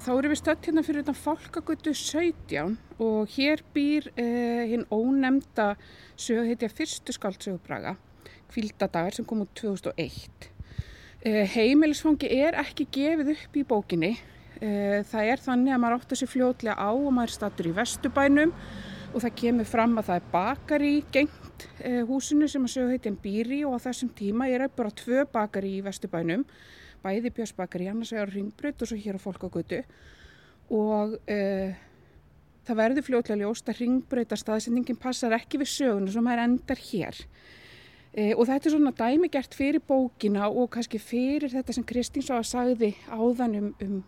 Þá erum við stödd hérna fyrir þetta fólkagötu 17 og hér býr uh, hinn ónemnda sögheitja fyrstu skáldsögubraga, Kvildadagar sem kom út 2001. Uh, heimilisfangi er ekki gefið upp í bókinni. Uh, það er þannig að maður átt að sé fljótlega á og maður stattur í vestubænum og það kemur fram að það er bakari gengt húsinu sem að sögheitjan býr í og á þessum tíma er bara tvö bakari í vestubænum bæði Björnsbakari, annars vegar Ringbrut og svo hér á Fólkagötu og uh, það verður fljóðlega ljóst að Ringbrut að staðsendingin passar ekki við söguna sem er endar hér uh, og þetta er svona dæmigert fyrir bókina og kannski fyrir þetta sem Kristín svo að sagði áðan um, um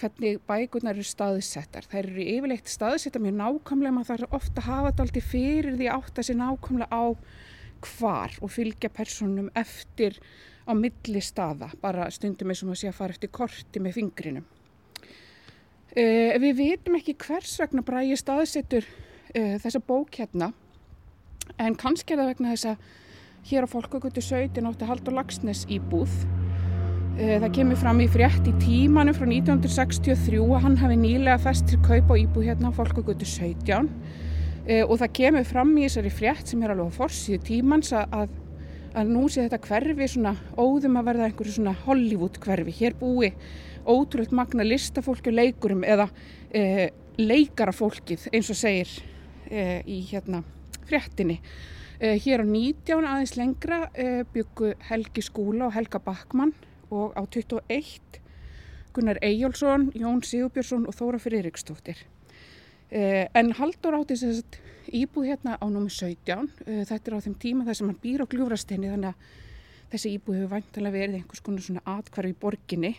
hvernig bækurnar eru staðsettar. Það eru yfirleitt staðsettar mjög nákvæmlega, maður þarf ofta að hafa þetta aldrei fyrir því átt að sé nákvæmlega á hvar og fylgja personum eftir á milli staða, bara stundum eins og maður sé að fara eftir korti með fingrinum. Uh, við vitum ekki hvers vegna bræði staðsettur uh, þessa bók hérna, en kannski er það vegna þess að hér á Fólkagötu 17 átti Haldur Lagsnes í búð. Uh, það kemur fram í frétt í tímanu frá 1963 að hann hafi nýlega fest til kaup á íbúð hérna á Fólkagötu 17 og það kemur fram í þessari frétt sem er alveg á forsiðu tímans að að nú sé þetta hverfi svona óðum að verða einhverju svona Hollywood hverfi. Hér búi ótrúlega magna listafólki og leikurum eða e, leikarafólkið eins og segir e, í hérna fréttinni. E, hér á 19 aðeins lengra byggu Helgi Skúla og Helga Bakmann og á 21 Gunnar Eyjálsson, Jón Sigurbjörnsson og Þóra Fyriríksdóttir. E, en Haldur átti íbúð hérna á námi 17. Uh, þetta er á þeim tíma þar sem hann býr á gljúfrasteini þannig að þessi íbúð hefur vantilega verið einhvers konar svona atkvarf í borginni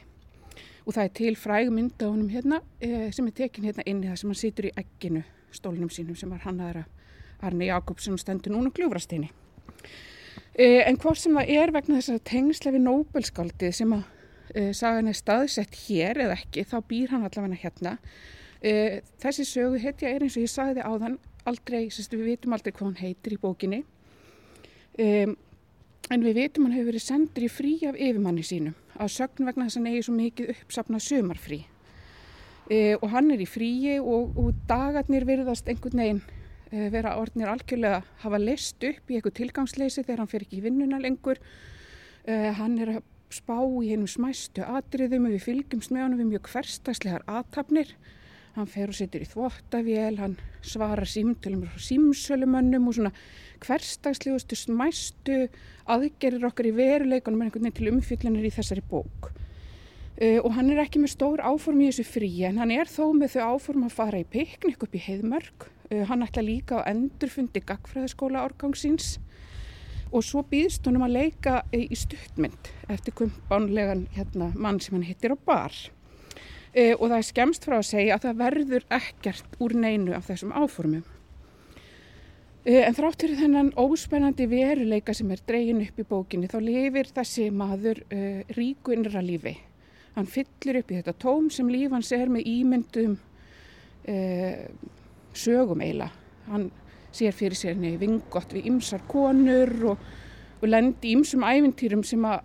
og það er til fræg mynda á honum hérna uh, sem er tekin hérna inni þar sem hann situr í egginu stólnum sínum sem var hann aðra Arni Jakobsson stendur núna á gljúfrasteini. En hvort sem það er vegna þess að tengsla við Nobelskaldið sem að sagan er staðsett hér eða ekki þá býr hann allavega hérna. Þessi sögu hetja er eins og ég sagði á þann aldrei, sérst, við vitum aldrei hvað hann heitir í bókinni. Um, en við vitum hann hefur verið sendur í frí af yfirmanni sínum á sögn vegna þess að hann eigi svo mikið uppsapnað sömarfrí uh, og hann er í fríi og, og dagarnir virðast einhvern veginn uh, vera orðnir algjörlega hafa list upp í eitthvað tilgangsleysi þegar hann fer ekki í vinnuna lengur. Hann er að spá í hennum smæstu atriðum og við fylgjumst með hann við mjög hverstagslegar aðtapnir hann fer og setur í þvóttavél, hann svarar símtölum og símsölumönnum og svona hverstagslegustu smæstu aðgerir okkar í veruleikunum með einhvern veginn til umfyllinir í þessari bók. Uh, og hann er ekki með stór áform í þessu frí en hann er þó með þau áform að fara í piknik upp í heiðmörg. Uh, hann ætla líka á endurfundi gagfræðaskóla árgangsins og svo býðst honum að leika í stuttmynd eftir kumpánlegan hérna, mann sem hann hittir á bar e, og það er skemst frá að segja að það verður ekkert úr neinu af þessum áformum. E, en þráttur þennan óspennandi veruleika sem er dregin upp í bókinni þá lifir þessi maður e, ríku innra lífi. Hann fyllir upp í þetta tóm sem líf hans er með ímyndum sögum eila. Hann sér fyrir sér nefn vingott við ymsar konur og, og lendi ímsum ævintýrum sem að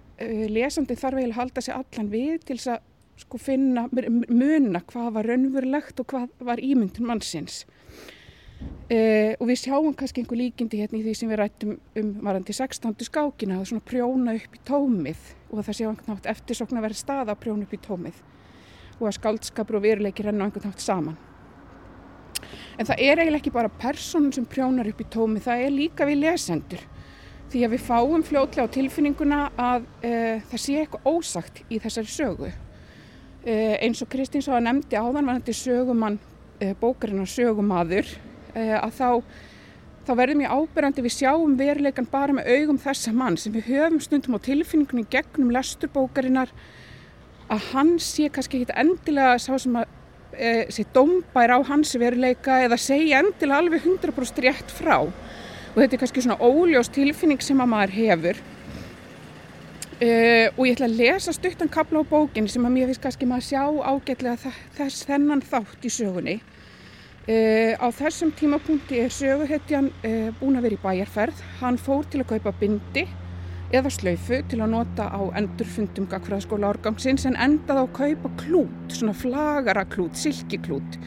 lesandi þarf eiginlega að halda sig allan við til þess að sko finna, muna hvað var raunverulegt og hvað var ímyndun mannsins. Uh, og við sjáum kannski einhver líkindi hérna í því sem við rættum um varandi 16. skákina að svona prjóna upp í tómið og það séu einhvern nátt eftirsokna að vera stað að prjóna upp í tómið og að skaldskapur og veruleiki renna einhvern nátt saman. En það er eiginlega ekki bara personum sem prjónar upp í tómið, það er líka við lesendur því að við fáum fljótlega á tilfinninguna að uh, það sé eitthvað ósagt í þessari sögu eins og Kristín svo að nefndi áðan var þetta sögumann eh, bókarinnar sögumadur eh, að þá, þá verðum ég ábyrgandi við sjáum veruleikan bara með augum þessa mann sem við höfum stundum á tilfinningunni gegnum lesturbókarinnar að hann sé kannski ekki endilega sá sem að e, sé dombær á hans veruleika eða segja endilega alveg 100% rétt frá. Og þetta er kannski svona óljós tilfinning sem að maður hefur Uh, og ég ætla að lesa stuttan kapla á bókin sem að mér finnst kannski maður sjá ágætlega þess þennan þátt í sögunni. Uh, á þessum tímapunkti er söguhetjan uh, búin að vera í bæjarferð. Hann fór til að kaupa bindi eða slöyfu til að nota á endurfundum gagfræðaskóla árgangsins en endað á að kaupa klút, svona flagara klút, silkiklút.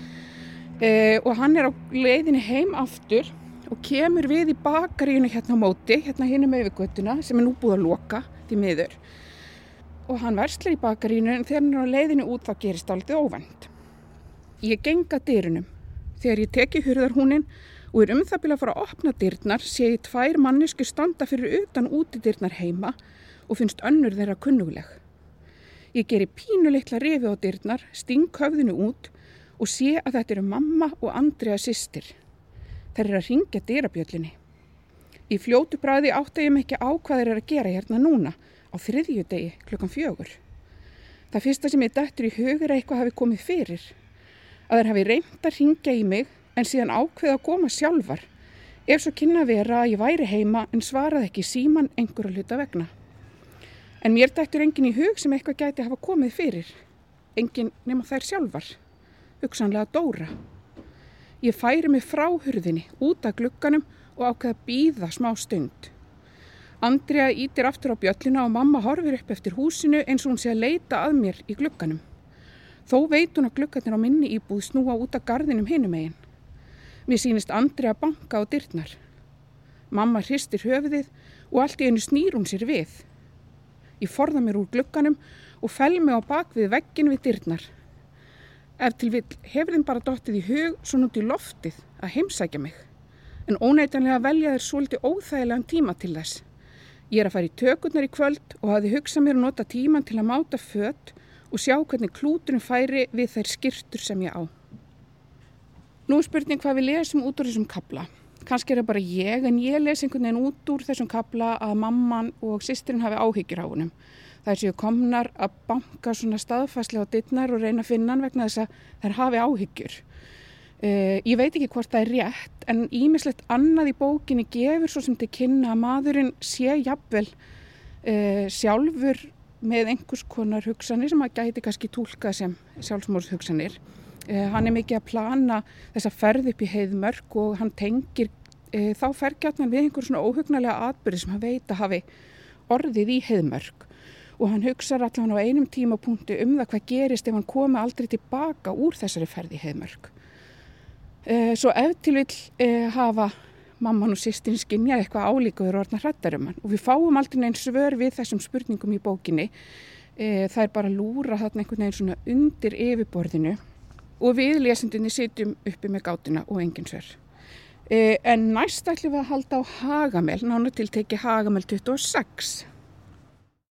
Og hann er á leiðinni heim aftur og kemur við í bakarínu hérna á móti, hérna hinn um yfirgötuna sem er nú búið að loka því miður. Og hann verslar í bakarínu en þegar hann er á leiðinni út þá gerist aldrei óvend. Ég genga dyrunum. Þegar ég teki hurðarhúnin og er um það byrja að fara að opna dyrnar sé ég tvær mannesku standa fyrir utan úti dyrnar heima og finnst önnur þeirra kunnuleg. Ég gerir pínuleikla rifi á dyrnar, sting höfðinu út og sé að þetta eru mamma og Andrea sýstir. Þær eru að ringja dyrabjöllinni. Í fljótu bræði átta ég ekki á hvað þeir eru að gera hérna núna á þriðju degi klukkan fjögur. Það fyrsta sem ég dættur í hugur eitthvað hafi komið fyrir. Að þeir hafi reynd að ringja í mig en síðan ákveða að koma sjálfar ef svo kynna vera að ég væri heima en svaraði ekki síman einhverju hluta vegna. En mér dættur engin í hug sem eitthvað gæti hafa komið fyrir. Engin nema þær sjálfar. Hugsanlega Dóra. Ég færi mig frá hurðinni út af glukkanum og ákveða að býða smá stund. Andrea ítir aftur á bjöllina og mamma horfir upp eftir húsinu eins og hún sé að leita að mér í glukkanum. Þó veit hún að glukkarnir á minni íbúð snúa út af gardinum hinum eigin. Mér sýnist Andri að banka á dyrnar. Mamma hristir höfuðið og allt í einu snýr hún sér við. Ég forða mér úr glugganum og fel mig á bakvið veggin við dyrnar. Ef til vil hefur þeim bara dóttið í hug svo núti loftið að heimsækja mig. En óneitanlega velja þeir svolítið óþægilegan tíma til þess. Ég er að fara í tökurnar í kvöld og hafi hugsað mér að nota tíman til að máta fött og sjá hvernig klúturinn færi við þær skirtur sem ég á. Nú er spurning hvað við lesum út úr þessum kabla. Kanski er það bara ég en ég les einhvern veginn út úr þessum kabla að mamman og sýstirinn hafi áhyggjur á húnum. Það er séu komnar að banka svona staðfæslega á dittnar og reyna að finna hann vegna þess að þær hafi áhyggjur. Uh, ég veit ekki hvort það er rétt en ímislegt annað í bókinni gefur svo sem til kynna að maðurinn sé jafnvel uh, sjálfur með einhvers konar hugsanir sem að gæti kannski tólka sem sjálfsmórshugsanir. Eh, hann er mikið að plana þessa ferð upp í heiðmörk og hann tengir þá fergjarnan við einhver svona óhugnalega atbyrði sem hann veit að hafi orðið í heiðmörk og hann hugsa allavega á einum tímapunkti um það hvað gerist ef hann komi aldrei tilbaka úr þessari ferð í heiðmörk. E, svo ef til vil e, hafa mamman og sýstin skinja eitthvað álíkuður og orðna hrættar um hann og við fáum aldrei neins svör við þessum spurningum í bókinni. Það er bara lúra þarna einhvern veginn svona undir yfirborðinu og við lesendinni sitjum uppi með gátina og engin sver. E, en næst ætlum við að halda á Hagamel, nánu til teki Hagamel 26.